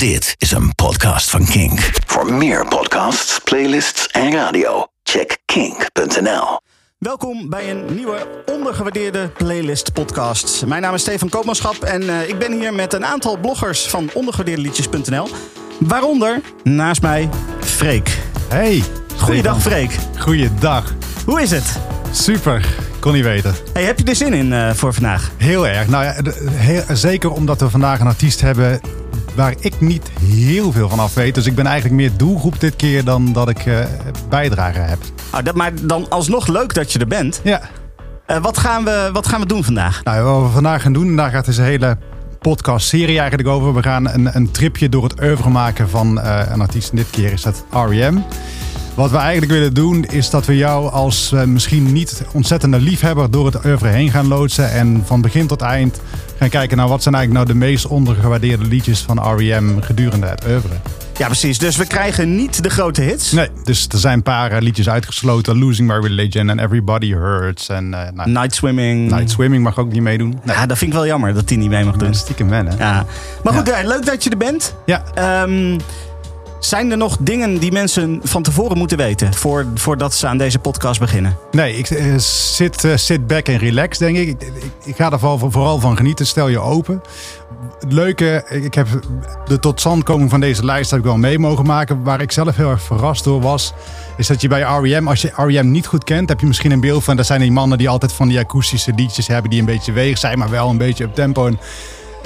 Dit is een podcast van Kink. Voor meer podcasts, playlists en radio, check kink.nl. Welkom bij een nieuwe ondergewaardeerde playlist podcast. Mijn naam is Stefan Koopmanschap en uh, ik ben hier met een aantal bloggers van ondergewaardeerdeliedjes.nl. Waaronder naast mij Freek. Hey. Goeiedag Freek. Goeiedag. Hoe is het? Super, kon niet weten. Hey, heb je er zin in uh, voor vandaag? Heel erg. Nou ja, heel, zeker omdat we vandaag een artiest hebben waar ik niet heel veel van af weet. Dus ik ben eigenlijk meer doelgroep dit keer dan dat ik uh, bijdrage heb. Oh, dat, maar dan alsnog leuk dat je er bent. Ja. Uh, wat, gaan we, wat gaan we doen vandaag? Nou, wat we vandaag gaan doen, daar gaat deze hele podcast-serie eigenlijk over. We gaan een, een tripje door het oeuvre maken van uh, een artiest. En dit keer is dat R.E.M. Wat we eigenlijk willen doen is dat we jou als uh, misschien niet ontzettende liefhebber door het oeuvre heen gaan loodsen. En van begin tot eind gaan kijken naar wat zijn eigenlijk nou de meest ondergewaardeerde liedjes van R.E.M. gedurende het oeuvre. Ja, precies. Dus we krijgen niet de grote hits. Nee, dus er zijn een paar uh, liedjes uitgesloten. Losing My Religion en Everybody Hurts. En, uh, nou, Night Swimming. Night Swimming mag ook niet meedoen. Nee. Ja, dat vind ik wel jammer dat die niet mee mag doen. Ja, stiekem wel, hè? Ja. Maar goed, ja. leuk dat je er bent. Ja. Um, zijn er nog dingen die mensen van tevoren moeten weten voor, voordat ze aan deze podcast beginnen? Nee, ik uh, zit, sit back en relax, denk ik. Ik, ga er vooral, van genieten. Stel je open. Het leuke, ik heb de totstandkoming van deze lijst heb ik wel mee mogen maken. Waar ik zelf heel erg verrast door was, is dat je bij R.E.M., als je R.E.M. niet goed kent, heb je misschien een beeld van, dat zijn die mannen die altijd van die akoestische liedjes hebben die een beetje weeg zijn, maar wel een beetje op tempo. En,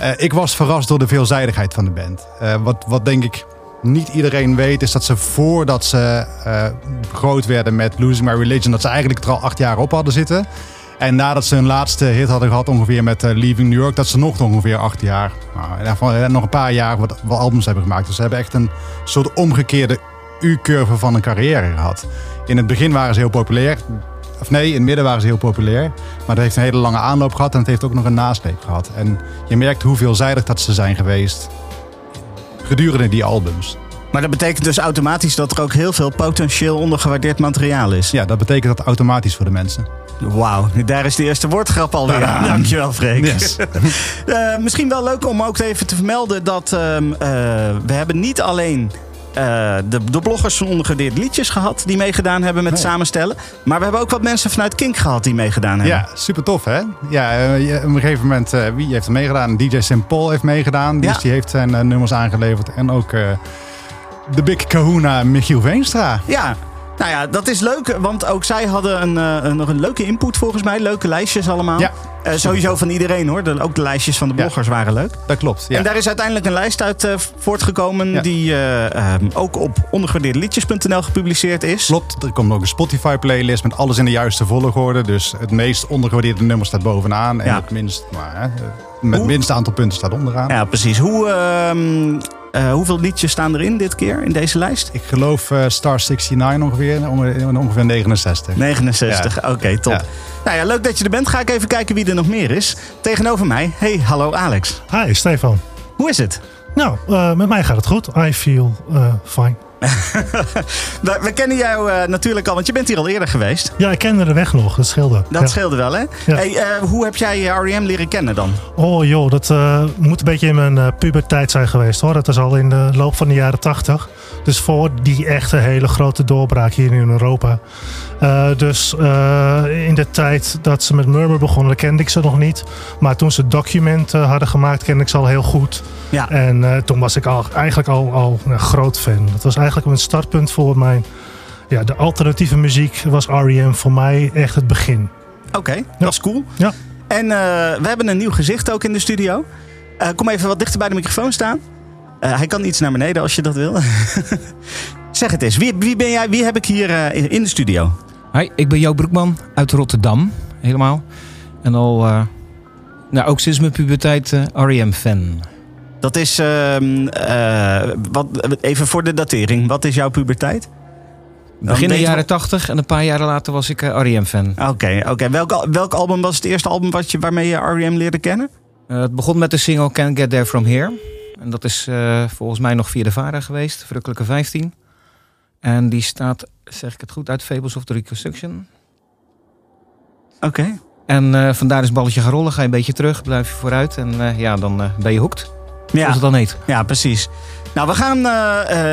uh, ik was verrast door de veelzijdigheid van de band. wat, wat denk ik niet iedereen weet, is dat ze voordat ze uh, groot werden met Losing My Religion, dat ze eigenlijk er al acht jaar op hadden zitten. En nadat ze hun laatste hit hadden gehad, ongeveer met uh, Leaving New York, dat ze nog ongeveer acht jaar, nou, nog een paar jaar wat, wat albums hebben gemaakt. Dus ze hebben echt een soort omgekeerde U-curve van een carrière gehad. In het begin waren ze heel populair. Of nee, in het midden waren ze heel populair. Maar dat heeft een hele lange aanloop gehad en het heeft ook nog een nasleep gehad. En je merkt hoe veelzijdig dat ze zijn geweest gedurende die albums. Maar dat betekent dus automatisch dat er ook heel veel potentieel ondergewaardeerd materiaal is. Ja, dat betekent dat automatisch voor de mensen. Wauw, daar is de eerste woordgrap alweer. Dankjewel, Freek. Yes. uh, misschien wel leuk om ook even te vermelden dat uh, uh, we hebben niet alleen uh, de, de, bloggers van ondergewaardeerd liedjes gehad die meegedaan hebben met Nee. samenstellen. Maar we hebben ook wat mensen vanuit Kink gehad die meegedaan hebben. Ja, super tof hè? Ja, eh, op een gegeven moment, eh, wie heeft er meegedaan? DJ St. Paul heeft meegedaan. Dus Ja. die heeft zijn eh, nummers aangeleverd. En ook eh, de Big Kahuna Michiel Veenstra. Ja, nou ja, dat is leuk, want ook zij hadden een, eh, een, nog een leuke input volgens mij. Leuke lijstjes allemaal. Ja. Eh, sowieso van iedereen hoor. De- ook de lijstjes van de Ja. bloggers waren leuk. Dat klopt. Ja. En daar is uiteindelijk een lijst uit eh, voortgekomen Ja. die eh, ehm, ook op ondergewaardeerdeliedjes.nl gepubliceerd is. Klopt, er komt ook een Spotify-playlist met alles in de juiste volgorde. Dus het meest ondergewaardeerde nummer staat bovenaan. En het minst, maar, hè, met het minste aantal punten staat onderaan. Ja, precies. Hoe, eh, hoeveel liedjes staan erin dit keer in deze lijst? Ik geloof eh, Star 69 ongeveer, onge- ongeveer 69. 69, oké, top. Ja. Nou ja, leuk dat je er bent. Ga ik even kijken wie er nog meer is. Tegenover mij, hey, hallo Alex. Hi, Stefan. Hoe is het? Nou, eh, met mij gaat het goed. I feel uh, fine. We, kennen jou eh, natuurlijk al, want je bent hier al eerder geweest. Ja, ik kende de weg nog. Dat scheelde. Dat Ja. scheelde wel, hè? Ja. Hey, eh, hoe heb jij R.E.M. leren kennen dan? Oh joh, dat eh, moet een beetje in mijn eh, puberteit zijn geweest hoor. Dat is al in de loop van de jaren tachtig. Dus voor die echte hele grote doorbraak hier in Europa. Eh, dus eh, in de tijd dat ze met Murmur begonnen, kende ik ze nog niet. Maar toen ze document eh, hadden gemaakt, kende ik ze al heel goed. Ja. En eh, toen was ik al, eigenlijk al, al een groot fan. Dat was eigenlijk een startpunt voor mijn... Ja, de alternatieve muziek was R.E.M. voor mij echt het begin. Oké, dat is cool. Ja. En we hebben een nieuw gezicht ook in de studio. Kom even wat dichter bij de microfoon staan. Eh, hij kan iets naar beneden als je dat wil. zeg het eens, wie, wie ben jij? Wie heb ik hier eh, in- de studio? Hi, ik ben Jo Broekman uit Rotterdam, helemaal. En al, eh, nou, ook sinds mijn puberteit R.E.M.-fan. Dat is, ehm, eh, wat, even voor de datering, wat is jouw puberteit? Begin de jaren 80 en een paar jaren later was ik eh, R.E.M.-fan. Oké, oké. Welk, welk album was het eerste album wat je, waarmee je R.E.M. leerde kennen? Het begon met de single Can't Get There From Here. En dat is eh, volgens mij nog via de VARA geweest, Verrukkelijke 15. En die staat, zeg ik het goed, uit Fables of the Reconstruction. Oké. En eh, vandaar is het balletje gaan rollen, ga je een beetje terug, blijf je vooruit en eh, ja, dan ben je hooked. zoals het dan heet. Ja, precies. Nou, we gaan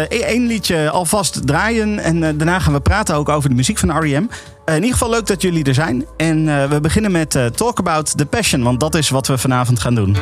één liedje alvast draaien. En daarna gaan we praten ook over de muziek van R.E.M. in ieder geval leuk dat jullie er zijn. En we beginnen met Talk About the Passion. Want dat is wat we vanavond gaan doen.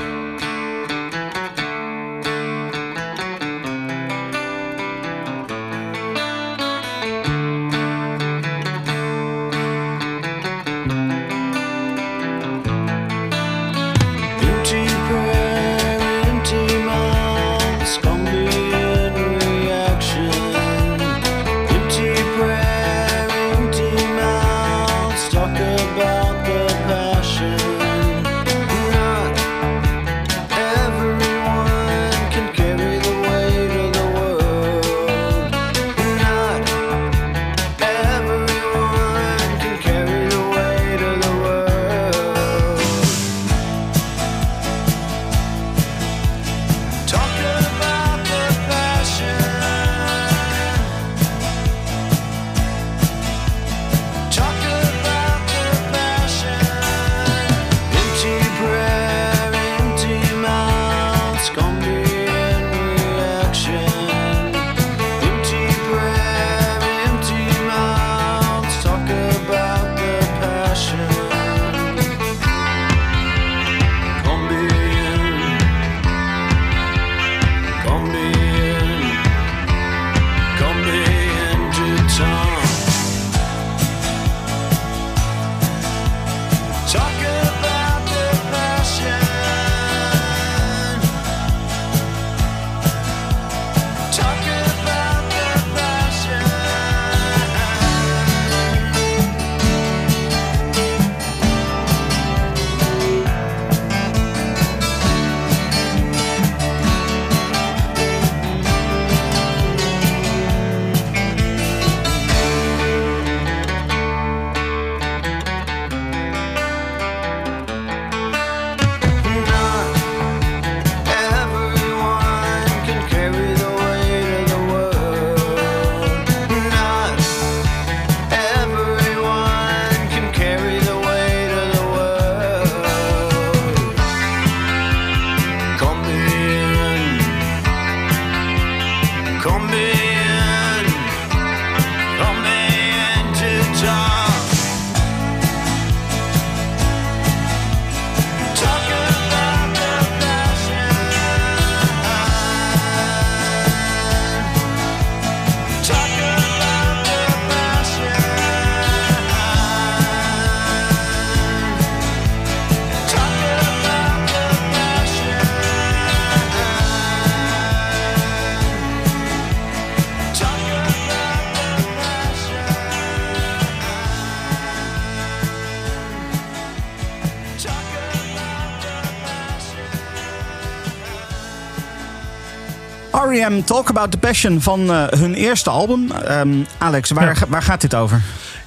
R.E.M. Talk About the Passion van uh, hun eerste album. Um, Alex, waar, ja. waar gaat dit over?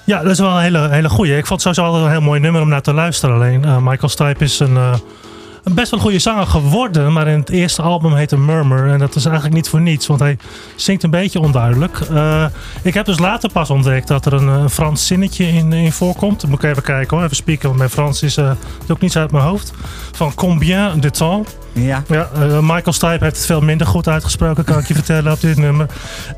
Ja, dat is wel een hele, hele goeie. Ik vond het sowieso wel een heel mooi nummer om naar te luisteren. Alleen uh, Michael Stipe is een, uh, een best wel goede zanger geworden. Maar in het eerste album heette Murmur. En dat is eigenlijk niet voor niets, want hij zingt een beetje onduidelijk. Uh, ik heb dus later pas ontdekt dat er een, een Frans zinnetje in, in voorkomt. Dan moet ik even kijken hoor, even spieken, want mijn Frans is ook niets uit mijn hoofd. Van combien de temps? Ja. ja uh, Michael Stipe heeft het veel minder goed uitgesproken, kan ik je vertellen, op dit nummer.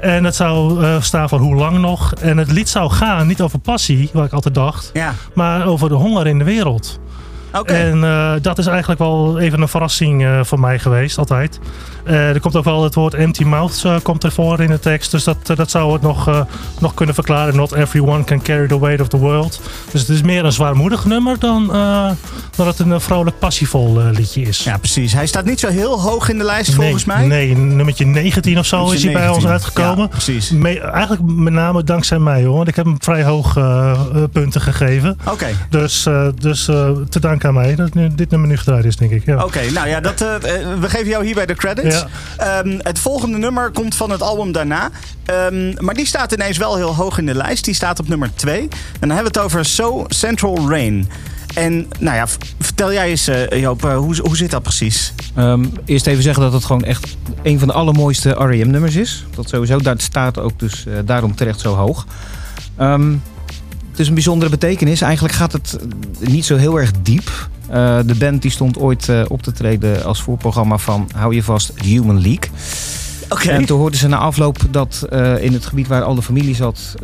En het zou uh, staan voor hoe lang nog. En het lied zou gaan, niet over passie, wat ik altijd dacht, ja. maar over de honger in de wereld. Okay. En uh, dat is eigenlijk wel even een verrassing uh, voor mij geweest, altijd. Uh, er komt ook wel het woord empty mouth komt ervoor in de tekst. Dus dat, dat zou het nog, nog kunnen verklaren. Not everyone can carry the weight of the world. Dus het is meer een zwaarmoedig nummer dan dat het een vrolijk passievol liedje is. Ja, precies. Hij staat niet zo heel hoog in de lijst nee, volgens mij. Nee, nummertje 19 of zo nummertje is hij 19. bij ons uitgekomen. Ja, precies. Me, eigenlijk met name dankzij mij hoor. Want ik heb hem vrij hoog punten gegeven. Oké. Okay. Dus, dus te danken aan mij dat nu, dit nummer nu gedraaid is, denk ik. Ja. Oké, okay, nou ja, dat, uh, we geven jou hierbij de credits. Ja. Um, het volgende nummer komt van het album daarna. Um, maar die staat ineens wel heel hoog in de lijst. Die staat op nummer 2. En dan hebben we het over So Central Rain. En nou ja, vertel jij eens, uh, Joop, uh, hoe, hoe zit dat precies? Um, eerst even zeggen dat het gewoon echt een van de allermooiste R.E.M. nummers is. Dat sowieso, dat staat ook dus uh, daarom terecht zo hoog. Um, is een bijzondere betekenis. Eigenlijk gaat het niet zo heel erg diep. Eh, de band die stond ooit eh, op te treden als voorprogramma van, hou je vast, Human League. Oké. En toen hoorden ze na afloop dat eh, in het gebied waar al de familie zat,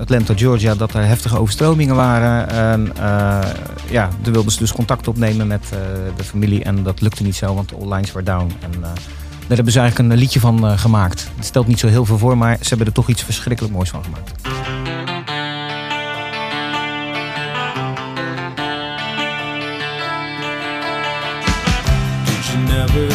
Atlanta, Georgia, dat er heftige overstromingen waren. En ja, toen wilden ze dus contact opnemen met de familie. En dat lukte niet zo, want all lines were down. En daar hebben ze eigenlijk een liedje van gemaakt. Het stelt niet zo heel veel voor, maar ze hebben er toch iets verschrikkelijk moois van gemaakt. Did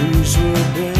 trees were bent.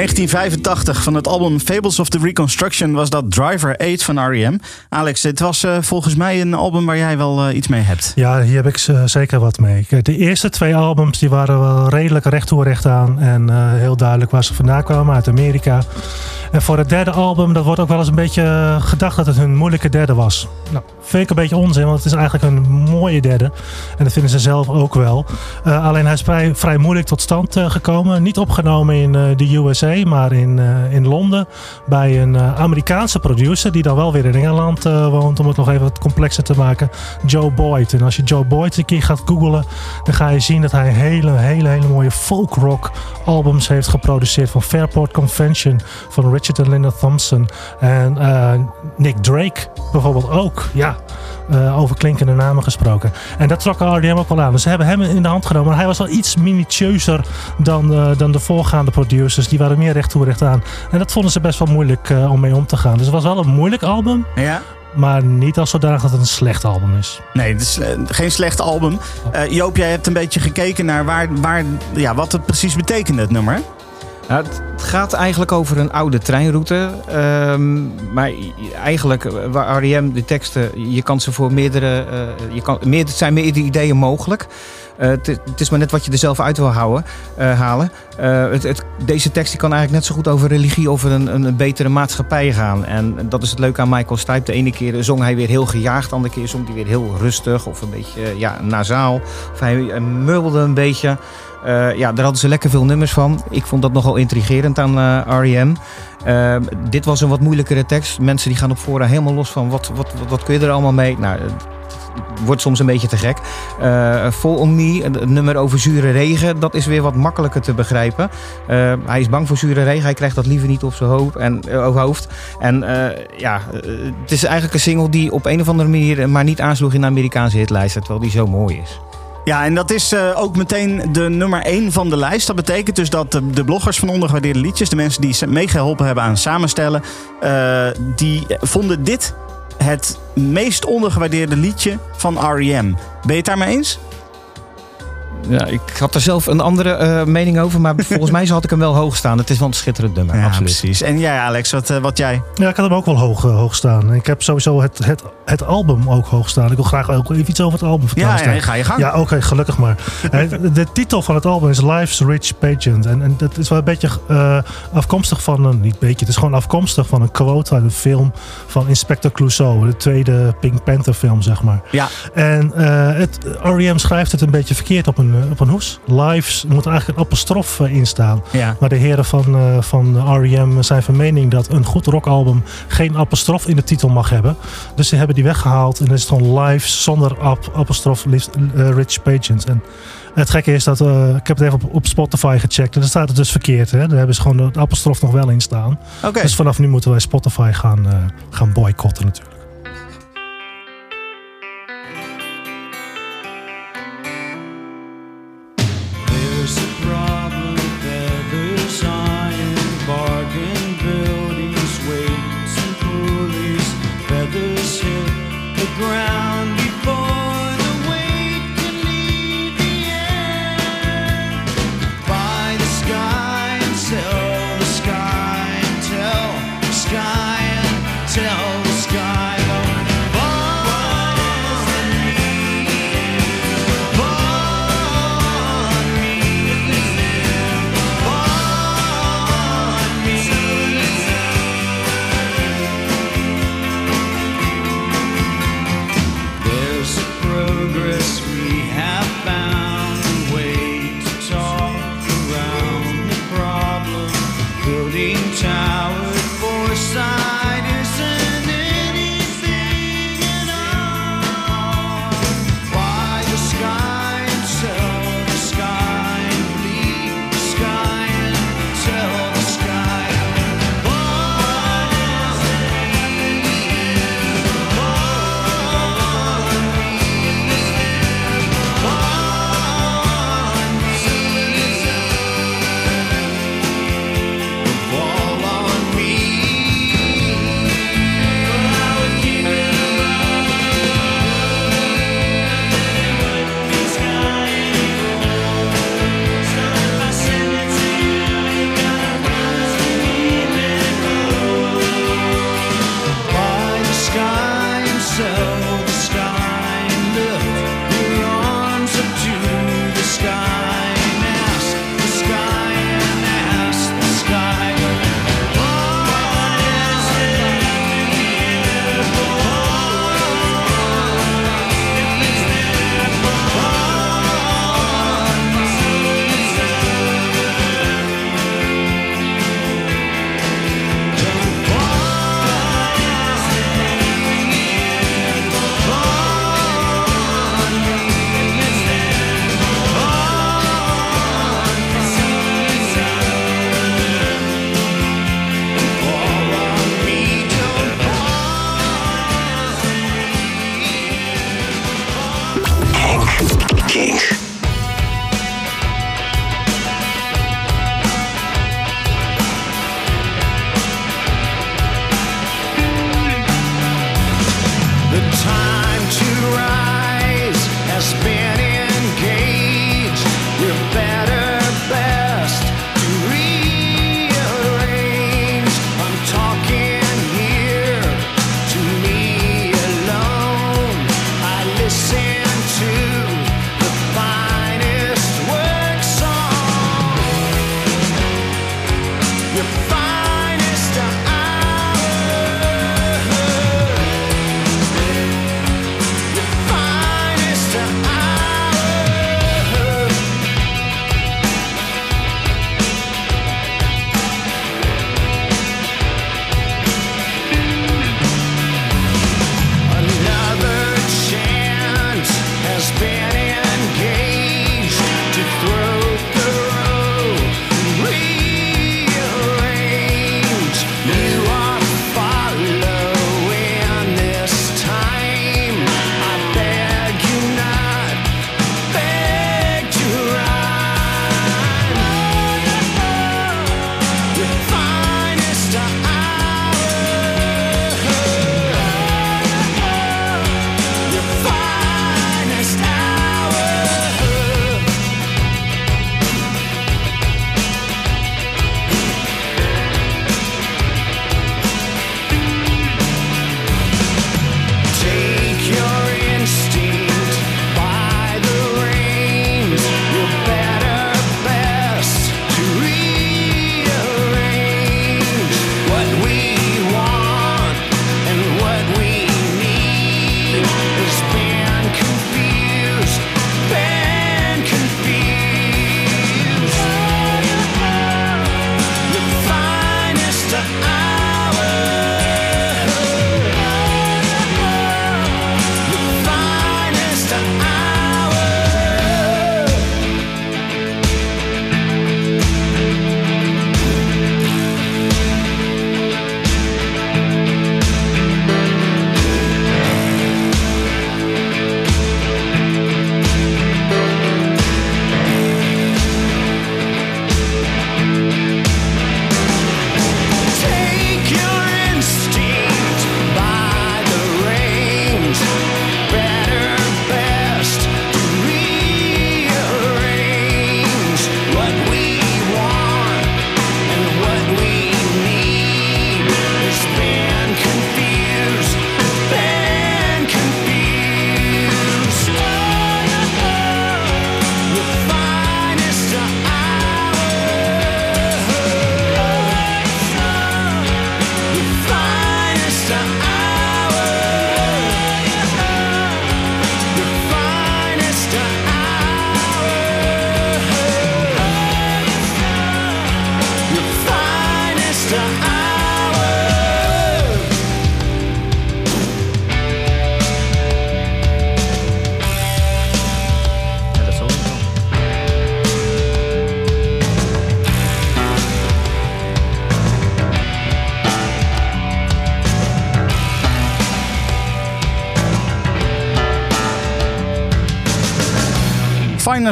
1985. 1989 van het album Fables of the Reconstruction was dat Driver 8 van R.E.M. Alex, dit was eh, volgens mij een album waar jij wel eh, iets mee hebt. Ja, hier heb ik eh, zeker wat mee. De eerste twee albums die waren wel redelijk recht toe recht aan. En heel duidelijk waar ze vandaan kwamen, uit Amerika. En voor het derde album, dat wordt ook wel eens een beetje gedacht dat het hun moeilijke derde was. Nou, vind ik een beetje onzin, want het is eigenlijk een mooie derde. En dat vinden ze zelf ook wel. Alleen hij is vrij, moeilijk tot stand gekomen. Niet opgenomen in de USA, maar in in Londen. Bij een Amerikaanse producer, die dan wel weer in Engeland woont. Om het nog even wat complexer te maken. Joe Boyd. En als je Joe Boyd een keer gaat googlen, dan ga je zien dat hij hele, hele, hele mooie folk rock albums heeft geproduceerd. Van Fairport Convention, van Richard en Linda Thompson. En Nick Drake bijvoorbeeld ook. Ja, uh, over klinkende namen gesproken. En dat trok RDM ook wel aan. Dus ze hebben hem in de hand genomen. Maar hij was wel iets minutieuzer dan, uh, dan de voorgaande producers. Die waren meer recht toe recht aan. En dat vonden ze best wel moeilijk uh, om mee om te gaan. Dus het was wel een moeilijk album. Ja. Maar niet als zodanig dat het een slecht album is. Nee, het is geen slecht album. Joop, jij hebt een beetje gekeken naar waar, waar, ja, wat het precies betekende, het nummer. Het gaat eigenlijk over een oude treinroute. Um, maar eigenlijk, waar REM, de teksten, je kan ze voor meerdere. Uh, je kan, meer, zijn meerdere ideeën mogelijk. Uh, het, is maar net wat je er zelf uit wil houden, halen. Het, deze tekst kan eigenlijk net zo goed over religie, over een, een, betere maatschappij gaan. En dat is het leuke aan Michael Stipe. De ene keer zong hij weer heel gejaagd, de andere keer zong hij weer heel rustig of een beetje ja, nasaal. Of hij murmelde een beetje. Uh, ja, daar hadden ze lekker veel nummers van. Ik vond dat nogal intrigerend aan uh, R.E.M. Uh, dit was een wat moeilijkere tekst. Mensen die gaan op fora helemaal los van wat, wat, wat, kun je er allemaal mee? Nou, wordt soms een beetje te gek. Uh, Vol on Me, een nummer over zure regen, dat is weer wat makkelijker te begrijpen. Hij is bang voor zure regen, hij krijgt dat liever niet op zijn hoofd. En, uh, hoofd. en ja, het is eigenlijk een single die op een of andere manier maar niet aansloeg in de Amerikaanse hitlijsten, terwijl die zo mooi is. Ja, en dat is uh, ook meteen de nummer 1 van de lijst. Dat betekent dus dat de, bloggers van ondergewaardeerde liedjes, de mensen die meegeholpen hebben aan samenstellen, uh, die vonden dit het meest ondergewaardeerde liedje van R.E.M. Ben je het daarmee eens? Ja, ik had er zelf een andere uh, mening over, maar volgens mij had ik hem wel hoog staan. Het is wel een schitterend nummer, ja, absoluut. precies. En jij Alex, wat, uh, wat jij? Ja, ik had hem ook wel hoog, uh, hoog staan. Ik heb sowieso het, het, het album ook hoog staan. Ik wil graag ook even iets over het album vertellen. Ja, ja ga je gang. Ja, oké, okay, gelukkig maar. de, de, titel van het album is Life's Rich Pageant. En, en dat is wel een beetje afkomstig van een, niet beetje, het is gewoon afkomstig van een quote uit een film van Inspector Clouseau. De tweede Pink Panther film, zeg maar. Ja. En het, R.E.M. schrijft het een beetje verkeerd op een, op een hoes. Lives moet er eigenlijk een apostrof in staan. Ja. Maar de heren van, uh, van R.E.M. zijn van mening dat een goed rockalbum geen apostrof in de titel mag hebben. Dus ze hebben die weggehaald en dan is het gewoon Lives zonder ap apostrof Rich Pageant. En het gekke is dat, uh, ik heb het even op, op, Spotify gecheckt en dan staat het dus verkeerd. Hè? Daar hebben ze gewoon de apostrof nog wel in staan. Okay. Dus vanaf nu moeten wij Spotify gaan, gaan boycotten natuurlijk.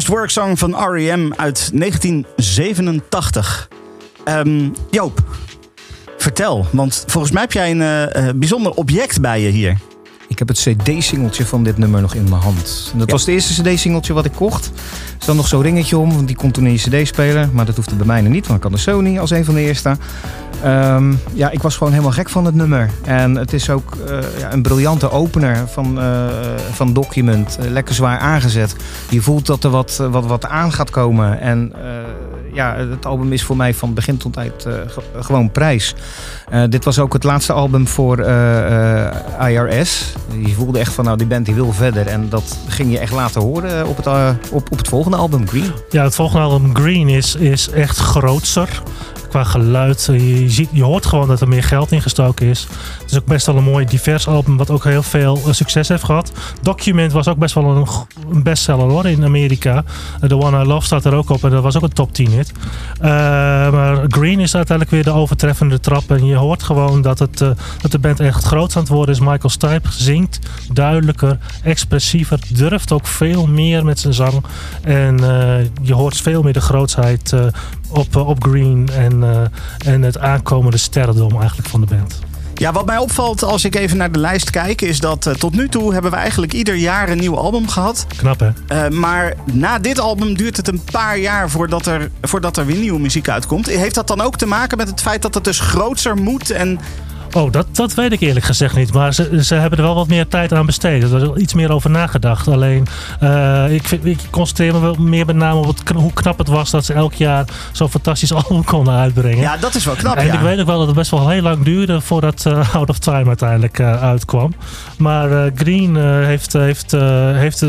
Work Song van R.E.M. uit 1987. Ehm, Joop, vertel, want volgens mij heb jij een eh, eh, bijzonder object bij je hier. Ik heb het cd-singeltje van dit nummer nog in mijn hand. En dat Ja. was het eerste cd-singeltje wat ik kocht. Er zat nog zo'n ringetje om, want die kon toen in je cd-speler. Maar dat hoefde bij mij nog niet, want ik had de Sony als een van de eerste. Ehm, ja, ik was gewoon helemaal gek van het nummer. En het is ook eh, ja, een briljante opener van, eh, van Document. Eh, lekker zwaar aangezet. Je voelt dat er wat, wat, wat aan gaat komen. En ja, het album is voor mij van begin tot eind ge- gewoon prijs. Dit was ook het laatste album voor IRS. Je voelde echt van, nou, die band die wil verder. En dat ging je echt laten horen op het, op, op het volgende album, Green. Ja, het volgende album Green is, is echt grootser. Qua geluid. Je, ziet, je hoort gewoon dat er meer geld in gestoken is. Het is ook best wel een mooi divers album. Wat ook heel veel eh, succes heeft gehad. Document was ook best wel een, een bestseller hoor in Amerika. Eh, The One I Love staat er ook op. En dat was ook een top 10 hit. Eh, maar Green is uiteindelijk weer de overtreffende trap. En je hoort gewoon dat, het, dat de band echt groot aan het worden is. Michael Stipe zingt duidelijker, expressiever. Durft ook veel meer met zijn zang. En je hoort veel meer de grootsheid op, eh, op Green. En, eh, en het aankomende sterrendom eigenlijk van de band. Ja, wat mij opvalt als ik even naar de lijst kijk, is dat eh, tot nu toe hebben we eigenlijk ieder jaar een nieuw album gehad. Knap hè? Maar na dit album duurt het een paar jaar voordat er, voordat er weer nieuwe muziek uitkomt. Heeft dat dan ook te maken met het feit dat het dus grootser moet? En Oh, dat, dat weet ik eerlijk gezegd niet. Maar ze, ze hebben er wel wat meer tijd aan besteed. Er is wel iets meer over nagedacht. Alleen, eh, ik, vind, ik concentreer me wel meer met name op het, hoe knap het was dat ze elk jaar zo'n fantastisch album konden uitbrengen. ja, dat is wel knap. en ja. ik weet ook wel dat het best wel heel lang duurde voordat eh, Out of Time uiteindelijk eh, uitkwam. Maar Green heeft, heeft, heeft,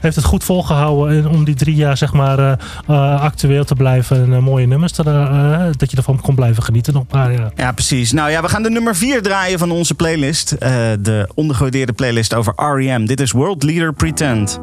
heeft het goed volgehouden en om die drie jaar zeg maar actueel te blijven en mooie nummers te, dat je ervan kon blijven genieten nog een paar jaar. Ja, precies. Nou ja, we gaan de nummer 4 draaien van onze playlist. Eh, de ondergewaardeerde playlist over R.E.M. Dit is World Leader Pretend.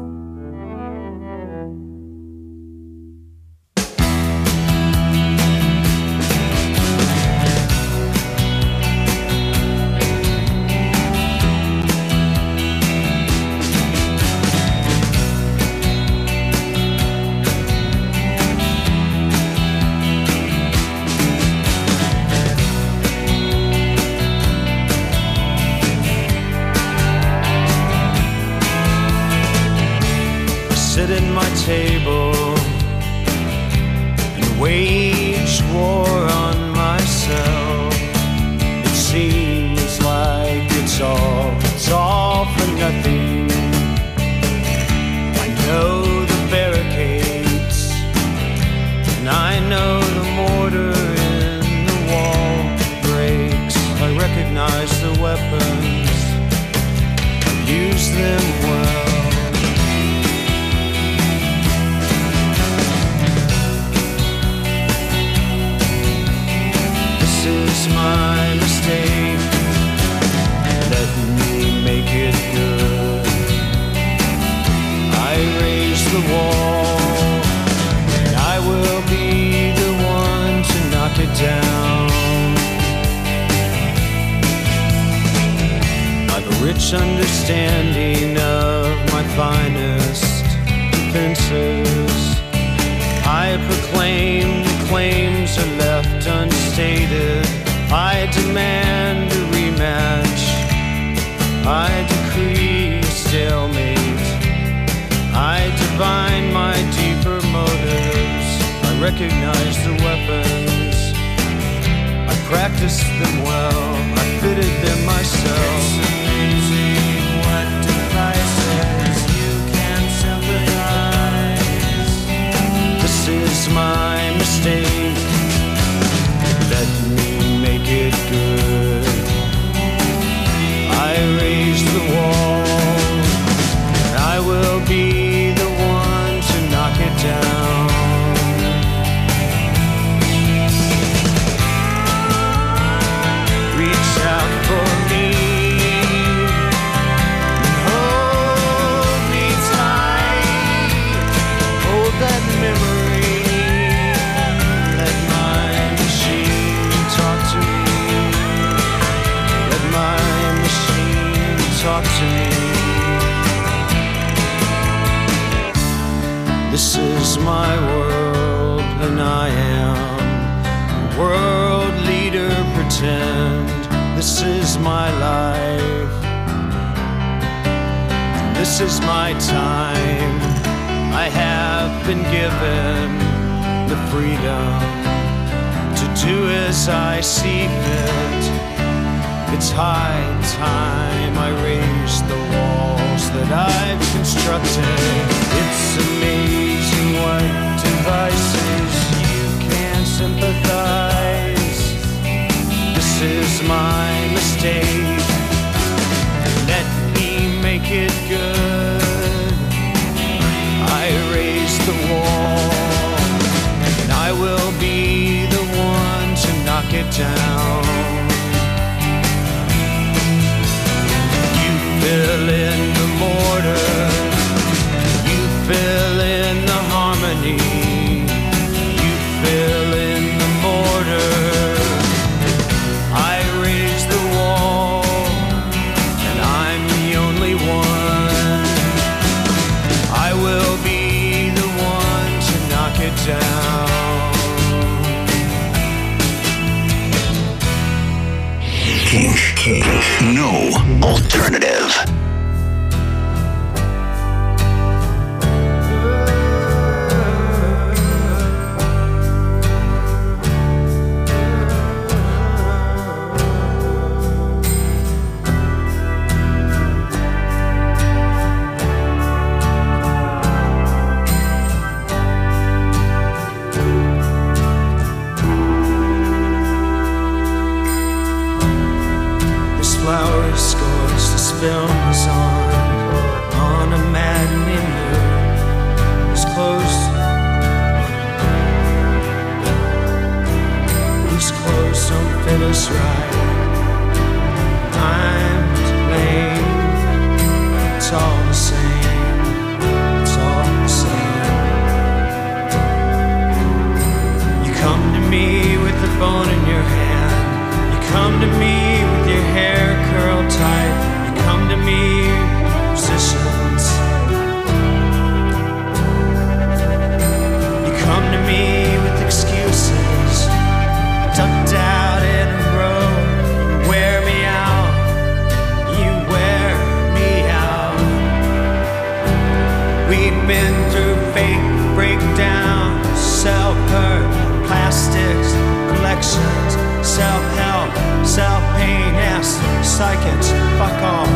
psychics, fuck off.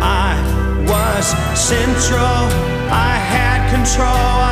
I was central, I had control.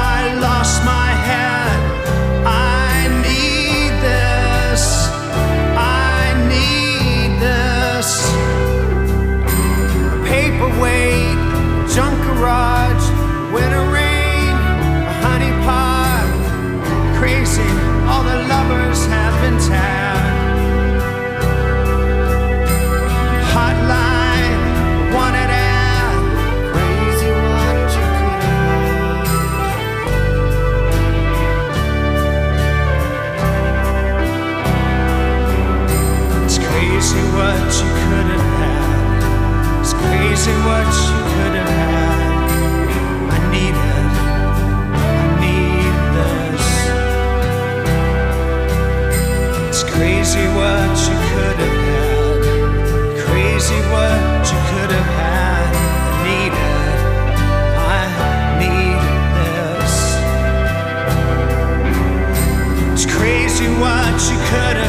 what you could have had. I I need this. It's crazy what you could have had. Crazy what you could have had. I I need this. It's crazy what you could have.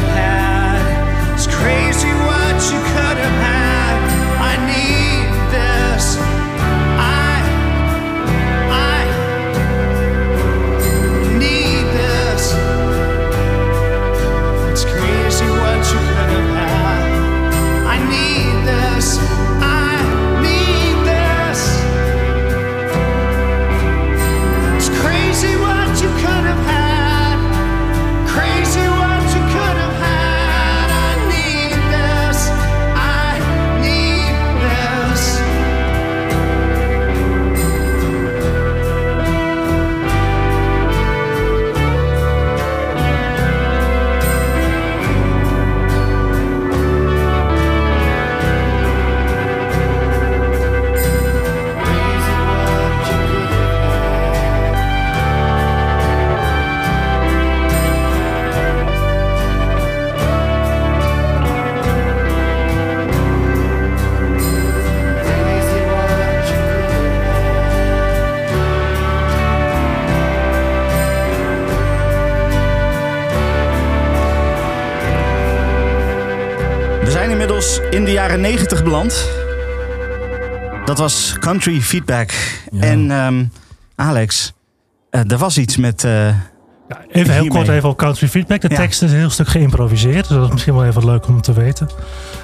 Jaren 90 beland. Dat was country feedback. En ehm, Alex, eh, er was iets met. eh, Ja, even heel kort even op country feedback. De Ja. tekst is een heel stuk geïmproviseerd. Dus dat is misschien wel even leuk om te weten.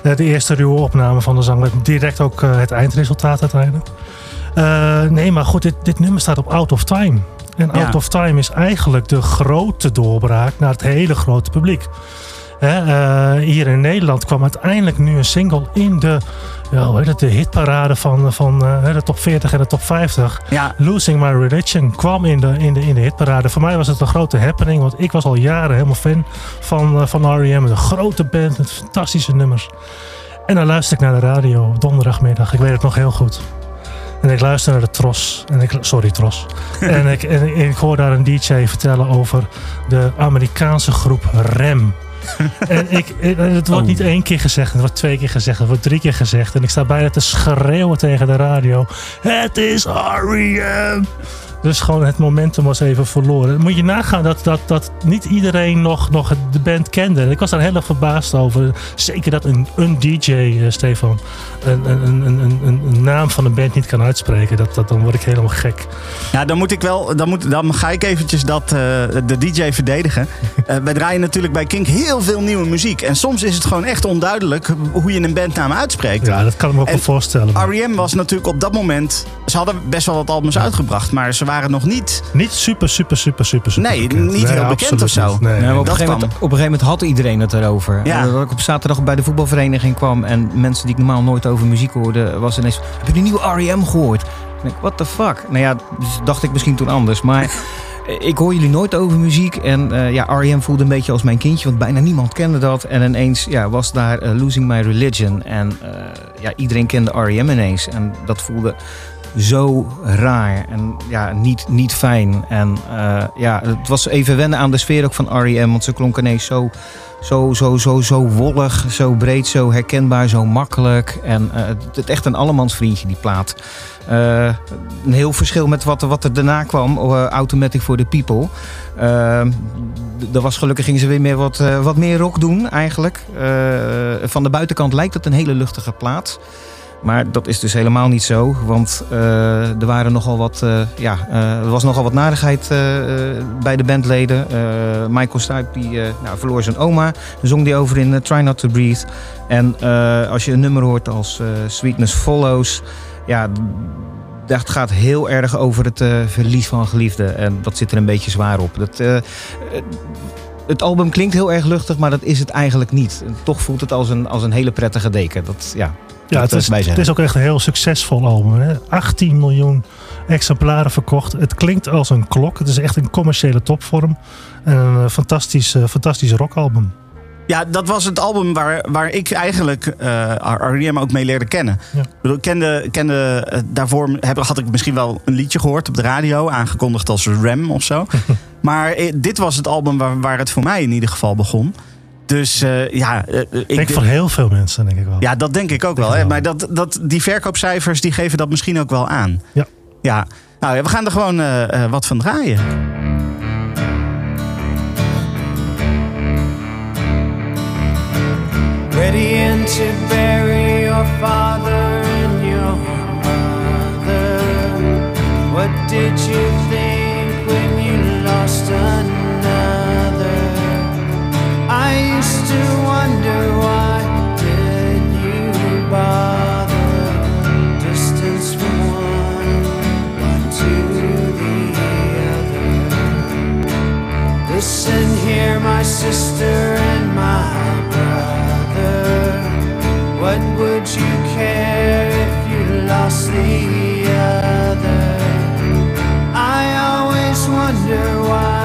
Eh, de eerste ruwe opname van de zang werd direct ook het eindresultaat uiteindelijk. Eh, nee, maar goed, dit, dit nummer staat op Out of Time. En Ja. Out of Time is eigenlijk de grote doorbraak naar het hele grote publiek. Hè, eh, hier in Nederland kwam uiteindelijk nu een single in de, ja, het, de hitparade van, van eh, de top 40 en de top 50. ja, Losing My Religion kwam in de, in, de, in de hitparade. Voor mij was het een grote happening, want ik was al jaren helemaal fan van, eh, van R.E.M. Een grote band met fantastische nummers. En dan luister ik naar de radio op donderdagmiddag. Ik weet het nog heel goed. En ik luister naar de Tros. En ik, sorry, Tros. en, ik, en ik hoor daar een DJ vertellen over de Amerikaanse groep REM. en ik, het wordt Oh. niet één keer gezegd, het wordt twee keer gezegd, het wordt drie keer gezegd. En ik sta bijna te schreeuwen tegen de radio. Het is R.E.M. Dus gewoon het momentum was even verloren. Moet je nagaan dat, dat, dat niet iedereen nog, nog de band kende. En ik was daar heel erg verbaasd over. Zeker dat een, een DJ, eh, Stefan, een, een, een, een, een, een naam van een band niet kan uitspreken. Dat, dat, dan word ik helemaal gek. ja, dan moet ik wel. Dan, moet, dan ga ik eventjes dat, eh, de DJ verdedigen. Eh, wij draaien natuurlijk bij Kink heel veel nieuwe muziek. En soms is het gewoon echt onduidelijk hoe je een bandnaam uitspreekt. Ja, dat kan ik me ook En wel voorstellen. maar R.E.M. was natuurlijk op dat moment. Ze hadden best wel wat albums uitgebracht, maar ze waren nog niet. Niet super, super, super, super, super Nee, bekend. niet heel bekend of zo. niet. Nee, op, dat een gegeven moment, op een gegeven moment had iedereen het erover. Ja. En dat ik op zaterdag bij de voetbalvereniging kwam en mensen die ik normaal nooit over muziek hoorde, was ineens: Heb je de nieuwe R.E.M. gehoord? Ik denk, what the fuck? Nou ja, dus dacht ik misschien toen anders. Maar ik hoor jullie nooit over muziek. En eh, ja, R.E.M. voelde een beetje als mijn kindje, want bijna niemand kende dat. En ineens ja, was daar eh, Losing My Religion. En eh, ja, iedereen kende R.E.M. ineens. En dat voelde zo raar en ja, niet, niet fijn. En eh, ja, het was even wennen aan de sfeer ook van R.E.M. Want ze klonk ineens zo, zo, zo, zo, zo wollig, zo breed, zo herkenbaar, zo makkelijk. En eh, het, echt een allemansvriendje, die plaat. Eh, een heel verschil met wat, wat er daarna kwam, Automatic for the People. D- er was gelukkig gingen ze weer meer wat, wat meer rock doen eigenlijk. Van de buitenkant lijkt het een hele luchtige plaat. Maar dat is dus helemaal niet zo. Want eh, er waren nogal wat, eh, ja, eh, er was nogal wat narigheid bij de bandleden. Michael Stipe die, nou, verloor zijn oma. Zong die over in Try Not To Breathe. En als je een nummer hoort als Sweetness Follows... Ja, dat gaat heel erg over het verlies van geliefden. En dat zit er een beetje zwaar op. Dat, het album klinkt heel erg luchtig, maar dat is het eigenlijk niet. Toch voelt het als een, als een hele prettige deken. Dat, ja, Ja, het is, het is ook echt een heel succesvol album. Hè? 18 miljoen exemplaren verkocht. Het klinkt als een klok. Het is echt een commerciële topvorm. En een eh, fantastisch, eh, fantastisch rockalbum. Ja, dat was het album waar, waar ik eigenlijk eh R.E.M. ook mee leerde kennen. Ja. Ik bedoel, kende, kende, daarvoor heb, had ik misschien wel een liedje gehoord op de radio, aangekondigd als Rem of zo. maar dit was het album waar, waar het voor mij in ieder geval begon. Dus eh, ja, eh, ik Ik denk voor heel veel mensen, denk ik wel. Ja, dat denk ik ook wel. Hè? Maar dat, dat, die verkoopcijfers die geven dat misschien ook wel aan. Ja. Ja, nou ja, we gaan er gewoon eh, eh, wat van draaien. ready and to bury your father and your mother. What did you think when you lost another? Listen here, my sister and my brother. What would you care if you lost the other? I always wonder why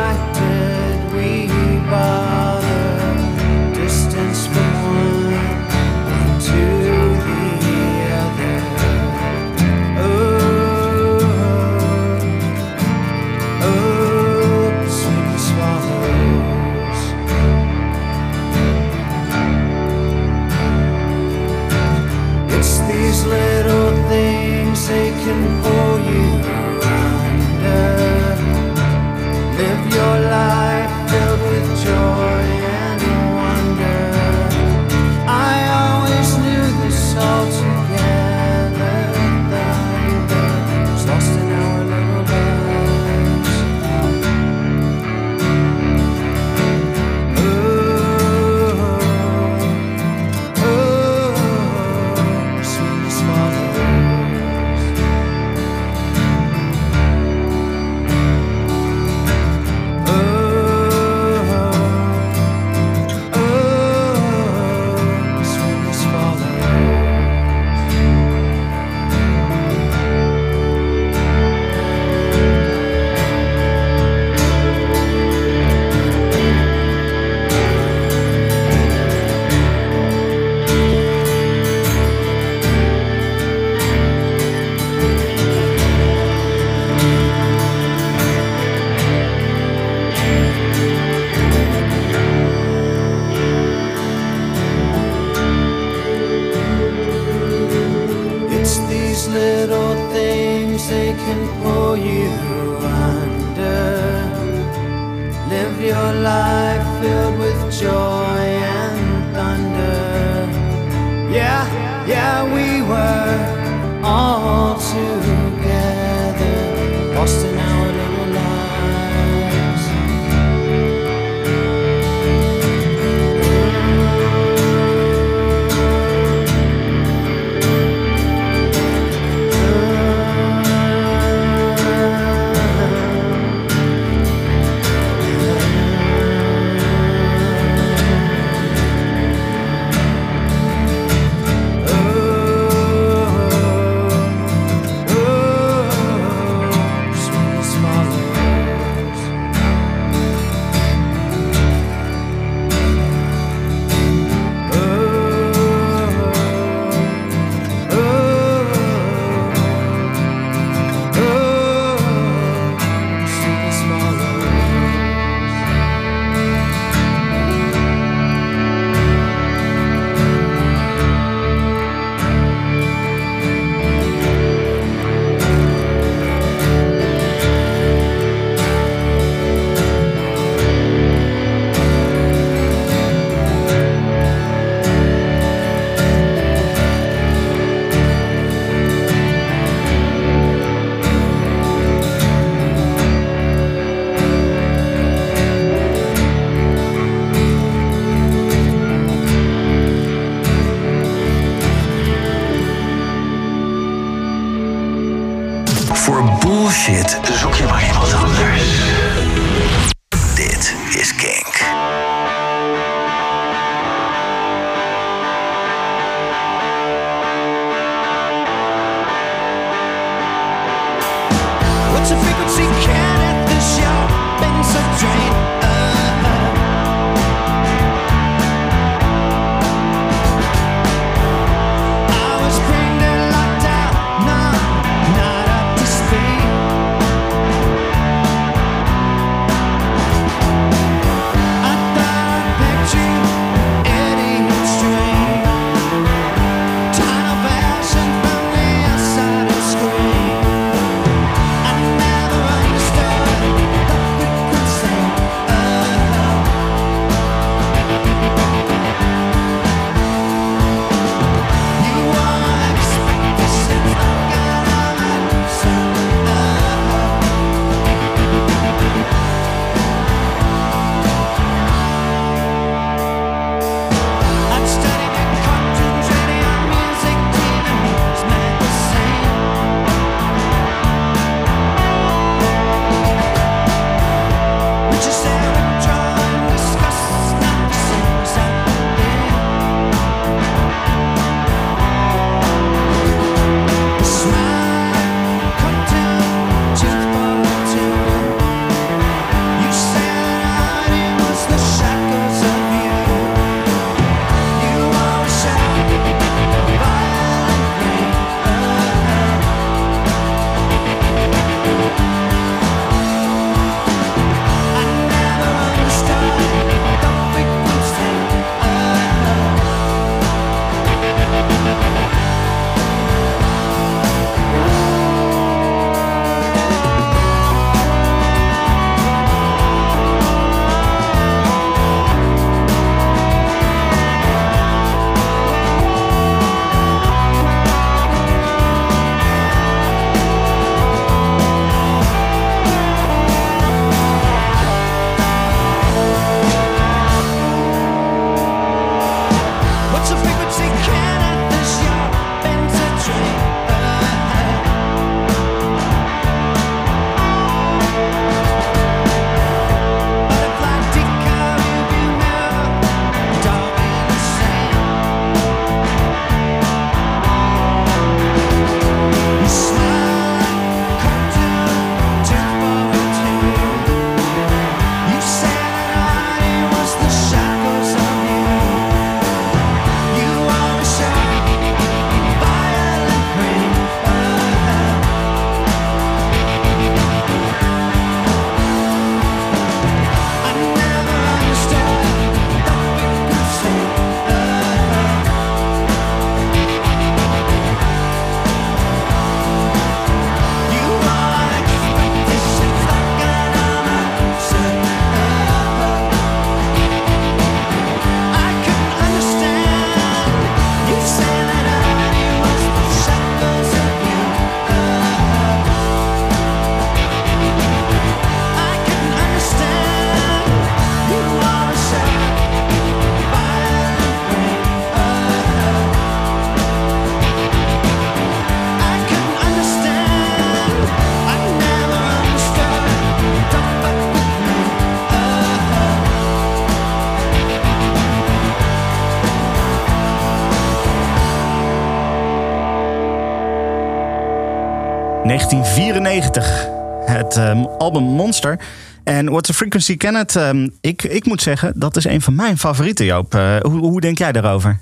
album Monster. En What's the Frequency It? ehm, ik, ik moet zeggen, dat is een van mijn favorieten, Joop. Eh, hoe, hoe denk jij daarover?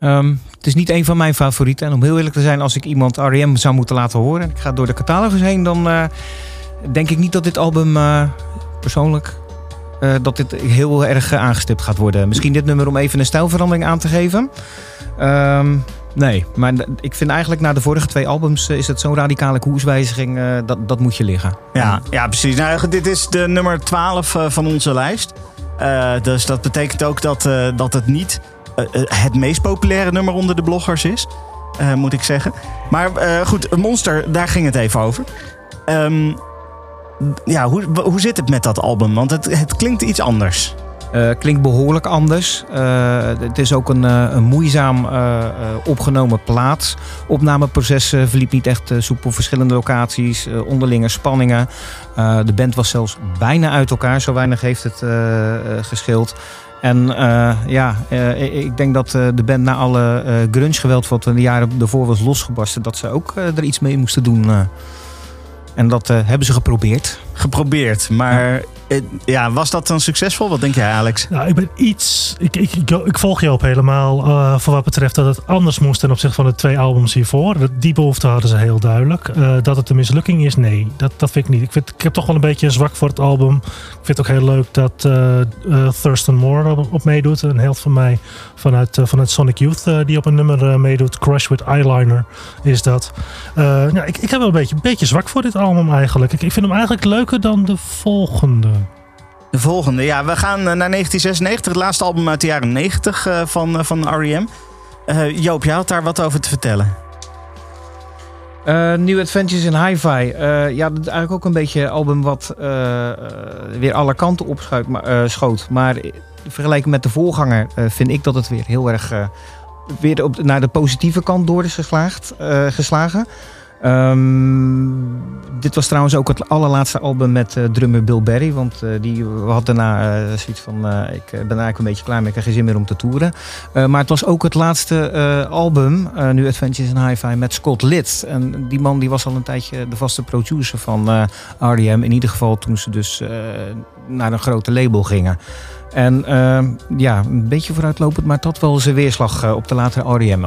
Ehm, het is niet een van mijn favorieten. En om heel eerlijk te zijn, als ik iemand R.E.M. zou moeten laten horen... en ik ga door de catalogus heen, dan eh, denk ik niet dat dit album eh, persoonlijk... dat dit heel erg aangestipt gaat worden. Misschien dit nummer om even een stijlverandering aan te geven. Ehm, nee, maar ik vind eigenlijk na de vorige twee albums... eh, is het zo'n radicale koerswijziging, eh, dat, dat moet je liggen. Ja, ja precies. Nou, dit is de nummer 12 eh, van onze lijst. Dus dat betekent ook dat, dat het niet het meest populaire nummer onder de bloggers is. moet ik zeggen. Maar goed, Monster, daar ging het even over. Ehm, ja, hoe, hoe zit het met dat album? Want het, het klinkt iets anders. Eh, klinkt behoorlijk anders. Eh, het is ook een, eh, een moeizaam opgenomen plaat. Opnameproces verliep niet echt soepel. Verschillende locaties, onderlinge spanningen. De band was zelfs bijna uit elkaar. Zo weinig heeft het gescheeld. En ja, ik- denk dat de band na alle eh grunge-geweld wat in de jaren ervoor was losgebarsten... dat ze ook er iets mee moesten doen. En dat eh, hebben ze geprobeerd. Geprobeerd, maar ja, was dat dan succesvol? Wat denk jij, Alex? Nou, ik ben iets. Ik, ik, ik, ik volg je op helemaal. eh, voor wat betreft dat het anders moest ten opzichte van de twee albums hiervoor. Dat- Die behoefte hadden ze heel duidelijk. Eh, dat het een mislukking is, nee. Dat, dat vind ik niet. Ik, vind, ik heb toch wel een beetje een zwak voor het album. Ik vind het ook heel leuk dat Thurston Moore op, op meedoet. Een held van mij vanuit, vanuit Sonic Youth die op een nummer meedoet. Crush with Eyeliner is dat. Eh, nou, ik, ik heb wel een beetje, een beetje zwak voor dit album eigenlijk. Ik, ik vind hem eigenlijk leuker dan de volgende. De volgende, ja, we gaan eh, naar 1996, het laatste album uit de jaren 90 eh, van, eh, van R.E.M. Eh, Joop, jij had daar wat over te vertellen. Eh, New Adventures in Hi-Fi. Eh, ja, dat is eigenlijk ook een beetje een album wat eh, eh, weer alle kanten opschoot. Maar, eh, schoot. maar vergeleken met de voorganger eh, vind ik dat het weer heel erg eh, weer op, naar de positieve kant door is geslaagd, eh, geslagen. Ehm, dit was trouwens ook het allerlaatste album met eh, drummer Bill Berry. Want eh, die had daarna eh, zoiets van... ik ben eigenlijk een beetje klaar mee, ik heb geen zin meer om te toeren. Maar het was ook het laatste album, nu Adventures in Hi-Fi, met Scott Litt. En die man die was al een tijdje de vaste producer van eh R.E.M. In ieder geval toen ze dus naar een grote label gingen. En eh, ja, een beetje vooruitlopend, maar had wel zijn weerslag op de latere R.E.M.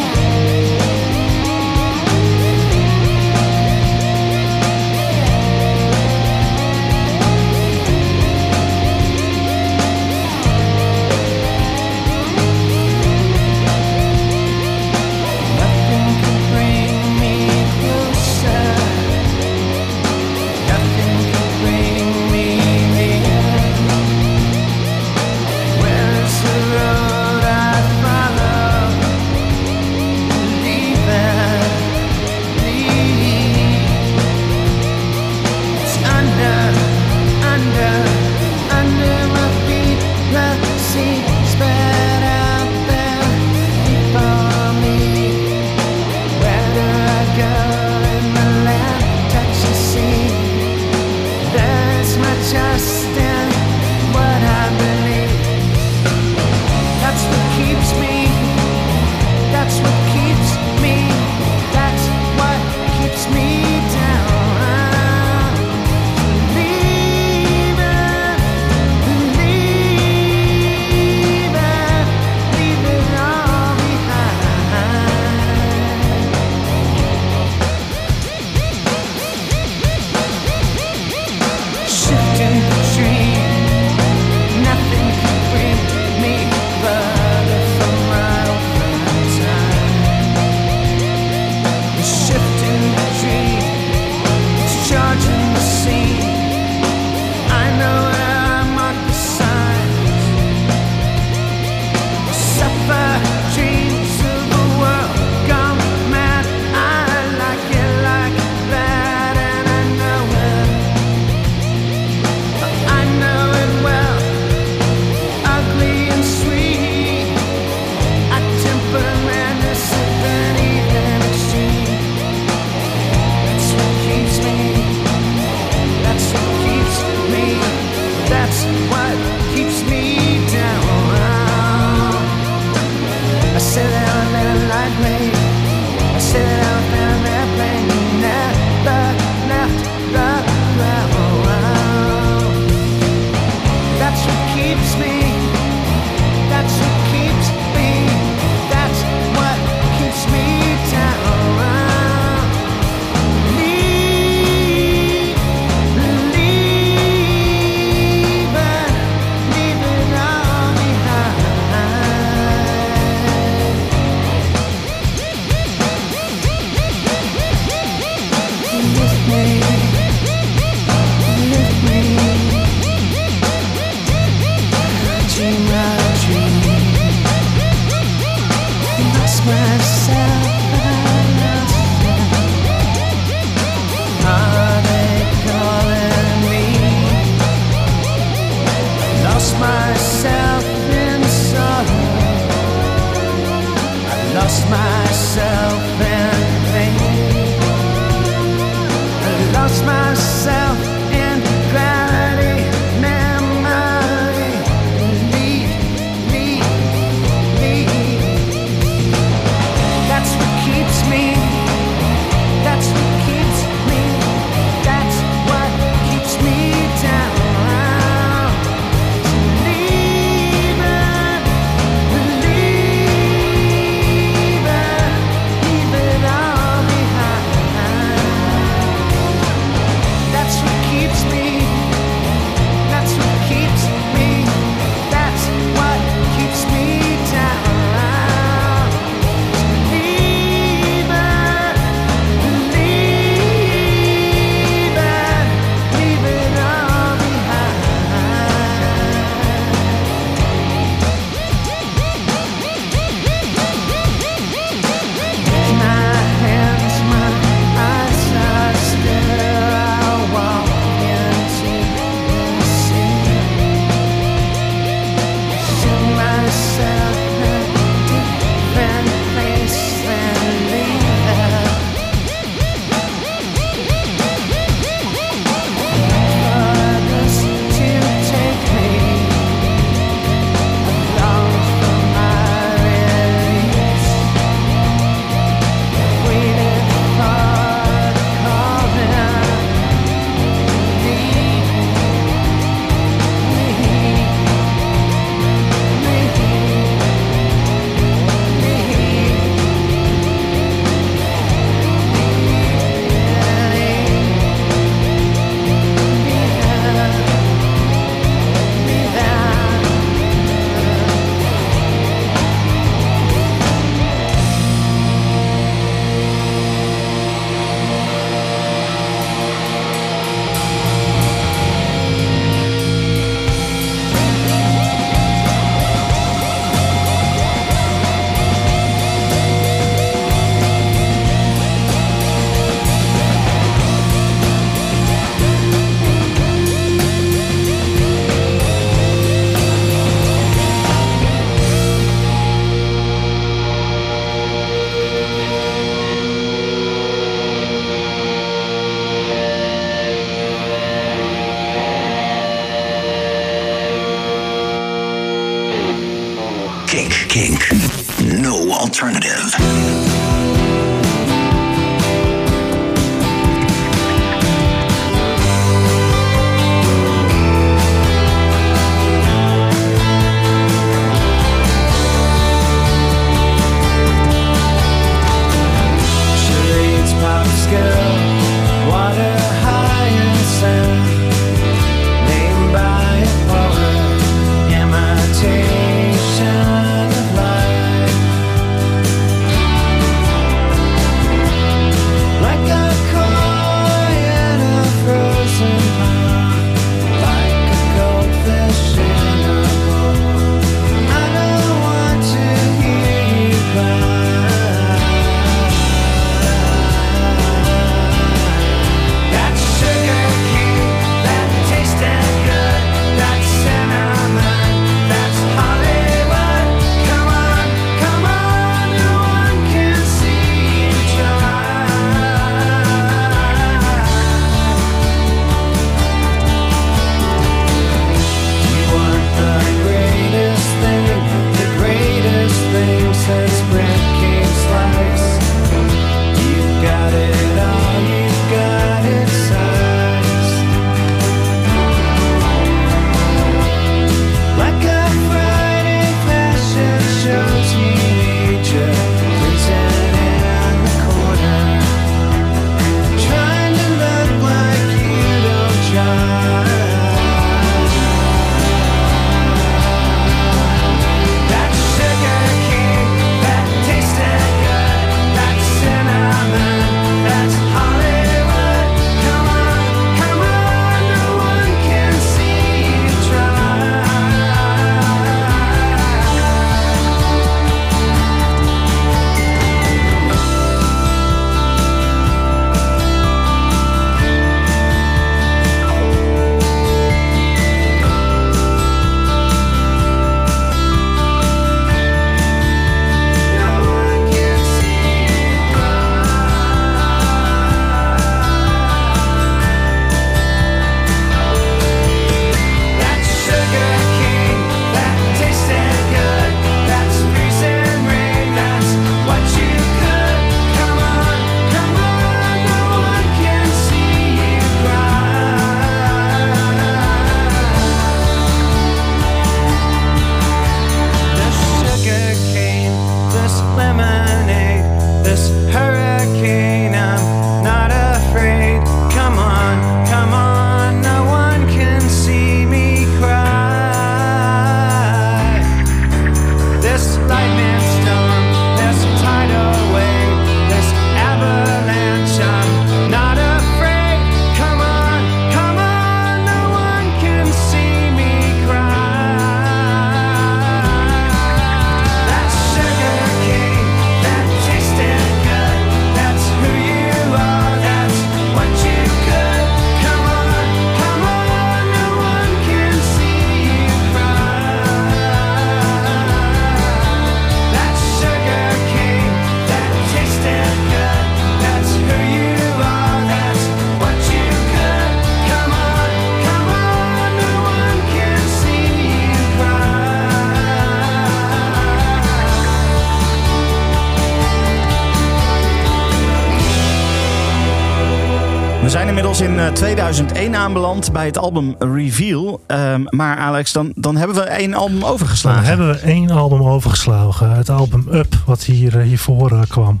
2001 aanbeland bij het album Reveal. Ehm, maar Alex, dan, dan hebben we één album overgeslagen. Dan hebben we één album overgeslagen. Het album Up, wat hier, eh, hiervoor eh, kwam.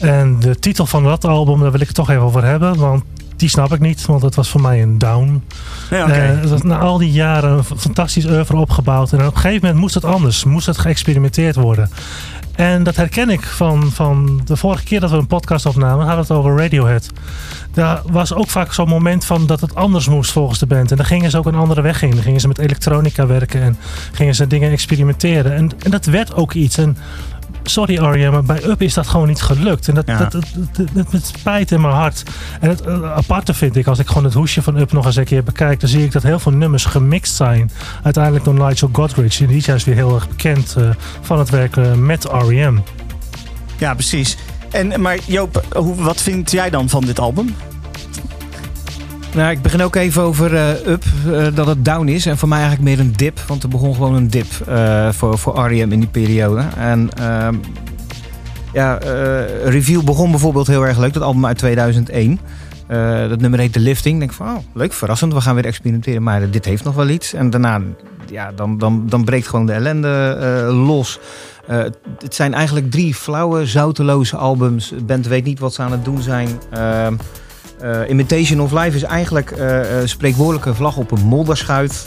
En de titel van dat album, daar wil ik het toch even over hebben. Want die snap ik niet, want het was voor mij een down. Eh, na al die jaren een fantastisch oeuvre opgebouwd. En op een gegeven moment moest het anders. Moest het geëxperimenteerd worden. En dat herken ik van, van de vorige keer dat we een podcast opnamen. Hadden we het over Radiohead. Daar was ook vaak zo'n moment van dat het anders moest volgens de band. En dan gingen ze ook een andere weg in. Dan gingen ze met elektronica werken en gingen ze dingen experimenteren. En, en dat werd ook iets. Sorry Arjen, maar bij Up is dat gewoon niet gelukt. En dat, Ja. dat, dat, dat, dat- met spijt in mijn hart. En het eh, aparte vind ik, als ik gewoon het hoesje van Up nog eens een keer bekijk, dan zie ik dat heel veel nummers gemixt zijn. Uiteindelijk door Nigel Godrich. En die is juist weer heel erg bekend eh, van het werken met R.E.M. Ja, precies. En, maar Joop, hoe, wat vind jij dan van dit album? Nou, ik begin ook even over eh, Up, eh, dat het down is. En voor mij eigenlijk meer een dip, want er begon gewoon een dip eh, voor, voor R.E.M. in die periode. En ehm, ja, Reveal begon bijvoorbeeld heel erg leuk, dat album uit 2001. Eh, dat nummer heet The Lifting. Ik denk van, oh, leuk, verrassend, we gaan weer experimenteren. Maar dit heeft nog wel iets. En daarna, ja, dan, dan, dan breekt gewoon de ellende los. Het zijn eigenlijk drie flauwe, zouteloze albums. De band weet niet wat ze aan het doen zijn. Ehm, eh, Imitation of Life is eigenlijk eh, spreekwoordelijke vlag op een modderschuit.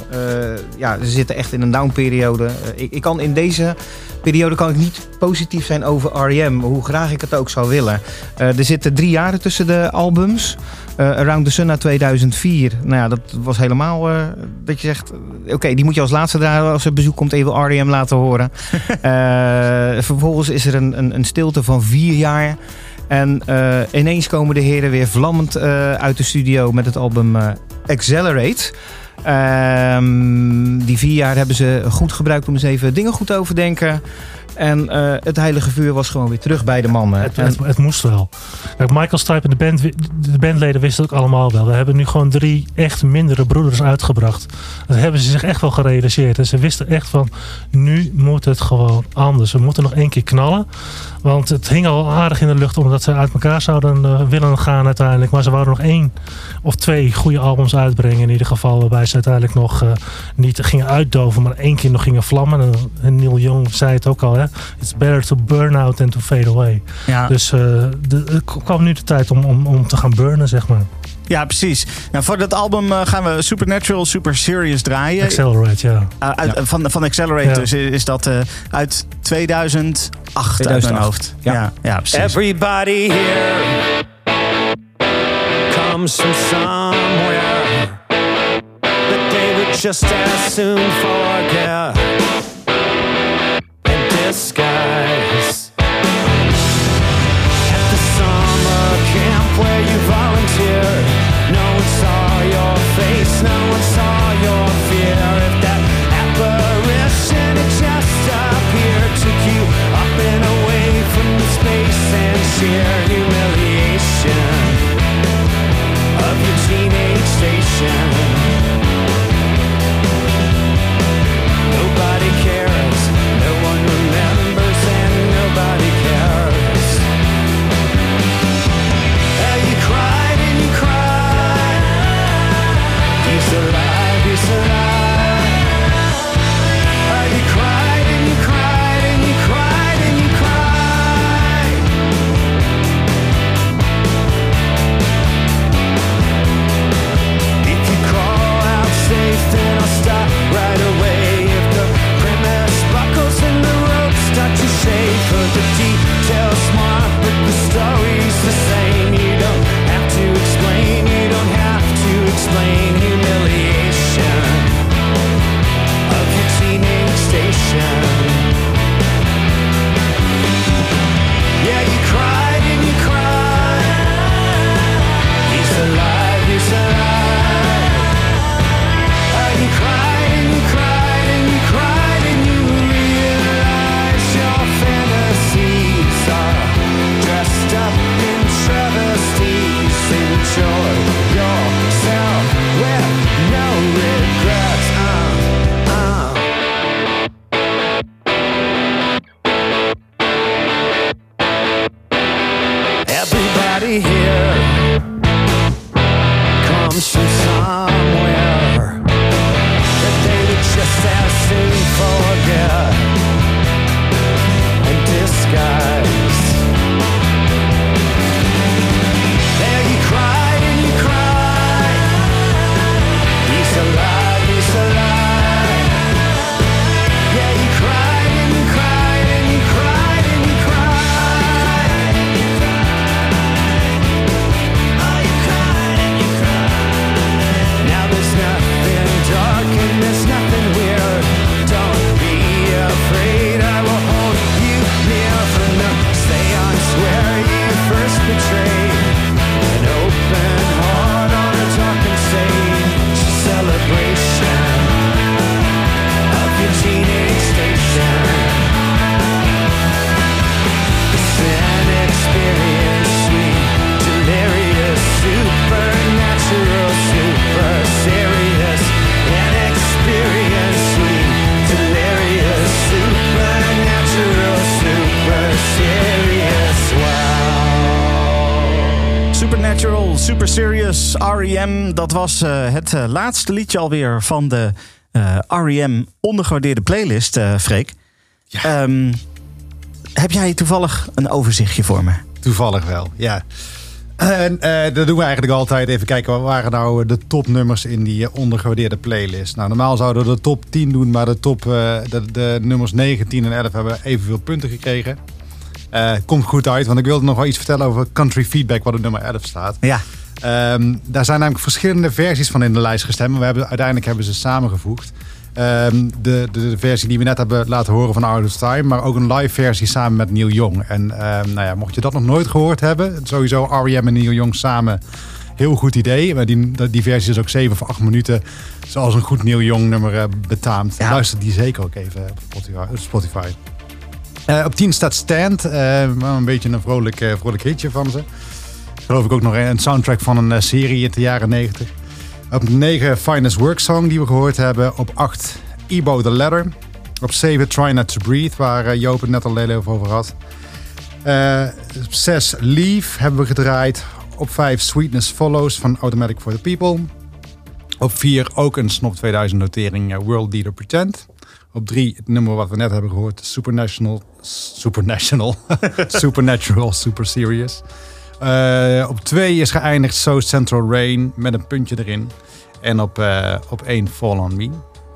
Ja, ze zitten echt in een downperiode. Ik, ik kan in deze periode kan ik niet positief zijn over R.E.M. Hoe graag ik het ook zou willen. Er zitten drie jaren tussen de albums. Around the Sun uit 2004. Nou ja, dat was helemaal dat je zegt... Oké, die moet je als laatste draaien als er bezoek komt even R.E.M. laten horen. Vervolgens is er een, een, een stilte van vier jaar... En eh, ineens komen de heren weer vlammend eh, uit de studio met het album eh, Accelerate. Ehm, die vier jaar hebben ze goed gebruikt om eens even dingen goed te overdenken. En het heilige vuur was gewoon weer terug bij de mannen. Het, En- het, het moest wel. Kijk, Michael Stipe en de, band, de bandleden wisten het ook allemaal wel. We hebben nu gewoon drie echt mindere broeders uitgebracht. Dat hebben ze zich echt wel gerealiseerd. En ze wisten echt van, nu moet het gewoon anders. We moeten nog één keer knallen. Want het hing al aardig in de lucht omdat ze uit elkaar zouden eh, willen gaan uiteindelijk. Maar ze wouden nog één of twee goede albums uitbrengen in ieder geval. Waarbij ze uiteindelijk nog eh, niet gingen uitdoven, maar één keer nog gingen vlammen. En, en Neil Young zei het ook al, hè. It's better to burn out than to fade away. Ja, Dus eh, de, kwam nu de tijd om, om, om te gaan burnen, zeg maar. Ja precies. Nou, voor dat album eh, gaan we Supernatural Super Serious draaien. Accelerate, ja. Uh, uit, Van, van Accelerate Ja. dus is dat eh, uit 2008, uit 2008, mijn hoofd. ja. ja, ja, precies. Everybody here comes from somewhere that they would just as soon forget in disguise. Sheer humiliation of your teenage station. Super Serious R.E.M. Dat was eh, het eh, laatste liedje alweer van de eh, R.E.M. ondergewaardeerde playlist, Freek. Ehm, heb jij toevallig een overzichtje voor me? Toevallig wel, ja. En dat doen we eigenlijk altijd. Even kijken, wat waren nou de topnummers in die ondergewaardeerde playlist? Nou, normaal zouden we de top 10 doen, maar de, top, de, de nummers 9, 10 en 11 hebben evenveel punten gekregen. Komt goed uit, want ik wilde nog wel iets vertellen over country feedback, wat op nummer 11 staat. Ja. Ehm, daar zijn namelijk verschillende versies van in de lijst gestemd. Maar we hebben, uiteindelijk hebben ze samengevoegd. Ehm, de, de, de versie die we net hebben laten horen van Out of Time. Maar ook een live versie samen met Neil Young. En ehm, nou ja, mocht je dat nog nooit gehoord hebben. Sowieso R.E.M. en Neil Young samen. Heel goed idee. Maar die, die versie is ook 7 of 8 minuten. Zoals een goed Neil Young nummer eh, betaamt. Ja. Luister die zeker ook even op Spotify. op Spotify. Eh, op 10 staat Stand. eh, wel een beetje een vrolijk, eh, vrolijk hitje van ze. Geloof ik ook nog een soundtrack van een eh, serie in de jaren 90. Op 9 Finest Work Song die we gehoord hebben. Op 8 Ebo The Letter. Op 7 Try Not To Breathe, waar eh, Joop het net al heel even over had. Eh, op 6 Leave hebben we gedraaid. Op 5 Sweetness Follows van Automatic For The People. Op 4 ook een Snop 2000 notering World Leader Pretend. Op 3 het nummer wat we net hebben gehoord. Supernational. Supernational. Supernatural Super Serious. Eh, op 2 is geëindigd So Central Rain met een puntje erin. En op, eh, op 1 Fall On Me.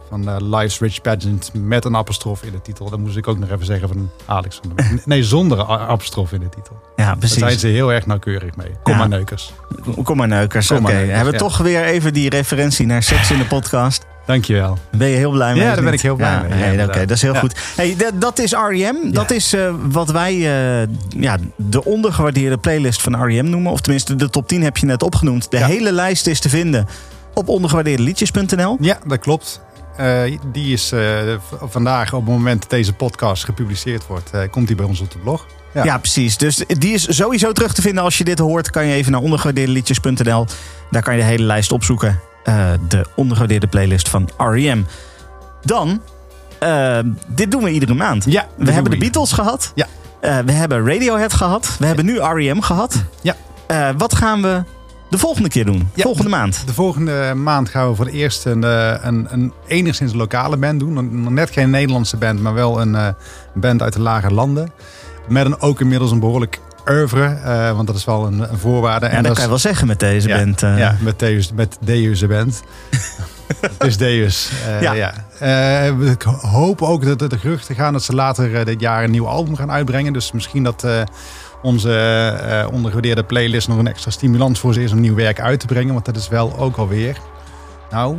Van eh, Life's Rich Pageant met een apostrof in de titel. Dat moest ik ook nog even zeggen van Alex van Beek. Nee, zonder apostrof in de titel. Ja, Daar zijn precies. ze heel erg nauwkeurig mee. Kom Ja. maar neukers. Kom maar neukers. Oké, hebben we ja. toch weer even die referentie naar seks in de podcast. Dankjewel. Ben je heel blij mee? Ja, daar ben ik heel blij Ja, mee. Ja, nee, Oké, dat is heel Ja. goed. Hey, dat, is R.E.M. Dat is eh, wat wij eh, ja, de ondergewaardeerde playlist van R.E.M. noemen. Of tenminste, de top 10 heb je net opgenoemd. De hele lijst is te vinden op ondergewaardeerdeliedjes.nl. Ja, dat klopt. Eh, die is vandaag, op het moment dat deze podcast gepubliceerd wordt, komt die bij ons op de blog. Ja. Ja. precies. Dus die is sowieso terug te vinden. Als je dit hoort, kan je even naar ondergewaardeerdeliedjes.nl. Daar kan je de hele lijst opzoeken. Eh, de ondergewaardeerde playlist van R.E.M. Dan, eh, dit doen we iedere maand. Ja, We hebben de Beatles gehad. Ja. Eh, we hebben Radiohead gehad. We hebben nu R.E.M. gehad. Ja. Wat gaan we de volgende keer doen? Ja. Volgende maand. De volgende maand gaan we voor het eerst een, een, een enigszins lokale band doen. Nog net geen Nederlandse band, maar wel een band uit de lage landen. Met een, ook inmiddels een behoorlijk oeuvre, eh, want dat is wel een, een voorwaarde. En dat kan je wel zeggen met deze ja, band. eh. Ja, met Deus, met Deus de band. Het is Deus. eh, Ja. ja. We hopen ook dat de geruchten gaan dat ze later dit jaar een nieuw album gaan uitbrengen. Dus misschien dat onze ondergewaardeerde playlist nog een extra stimulans voor ze is om nieuw werk uit te brengen. Want dat is wel ook alweer, nou,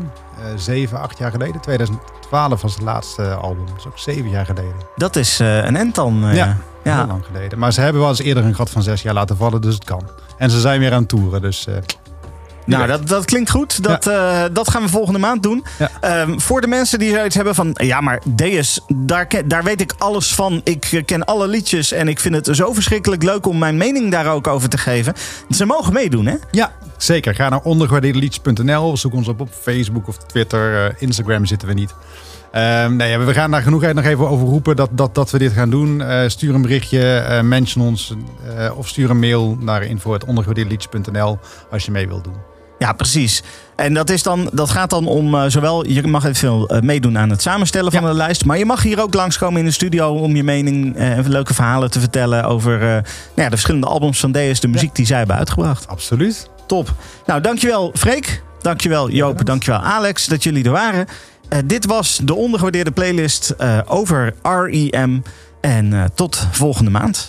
zeven, acht jaar geleden. 2012 was het laatste album. Dat is ook zeven jaar geleden. Dat is eh, een end dan. eh, Ja. ja. Heel lang geleden. Maar ze hebben wel eens eerder een gat van zes jaar laten vallen, dus het kan. En ze zijn weer aan het toeren, dus... Nou, dat, dat klinkt goed. Dat, eh, dat gaan we volgende maand doen. Ja. Ehm, voor de mensen die zoiets hebben van... Ja, maar Deus, daar, daar weet ik alles van. Ik eh, ken alle liedjes en ik vind het zo verschrikkelijk leuk... om mijn mening daar ook over te geven. Ze mogen meedoen, hè? Ja, zeker. Ga naar ondergewaardeerdeliedjes.nl. Zoek ons op op Facebook of Twitter. eh, Instagram zitten we niet. Ehm, nee, we gaan daar genoeg uit nog even over roepen dat, dat, dat we dit gaan doen. Stuur een berichtje, mention ons of stuur een mail naar info.ondergewaardeerdeliedjes.nl als je mee wilt doen. Ja, precies. En dat, is dan, dat gaat dan om eh, zowel... Je mag even veel eh, meedoen aan het samenstellen van Ja. de lijst... maar je mag hier ook langskomen in de studio... om je mening eh, en leuke verhalen te vertellen... over nou ja, de verschillende albums van Deus, de muziek die zij hebben uitgebracht. Absoluut. Top. Nou, dankjewel Freek. Dankjewel Joop. Dankjewel Alex dat jullie er waren. Dit was de ondergewaardeerde playlist over REM. En tot volgende maand.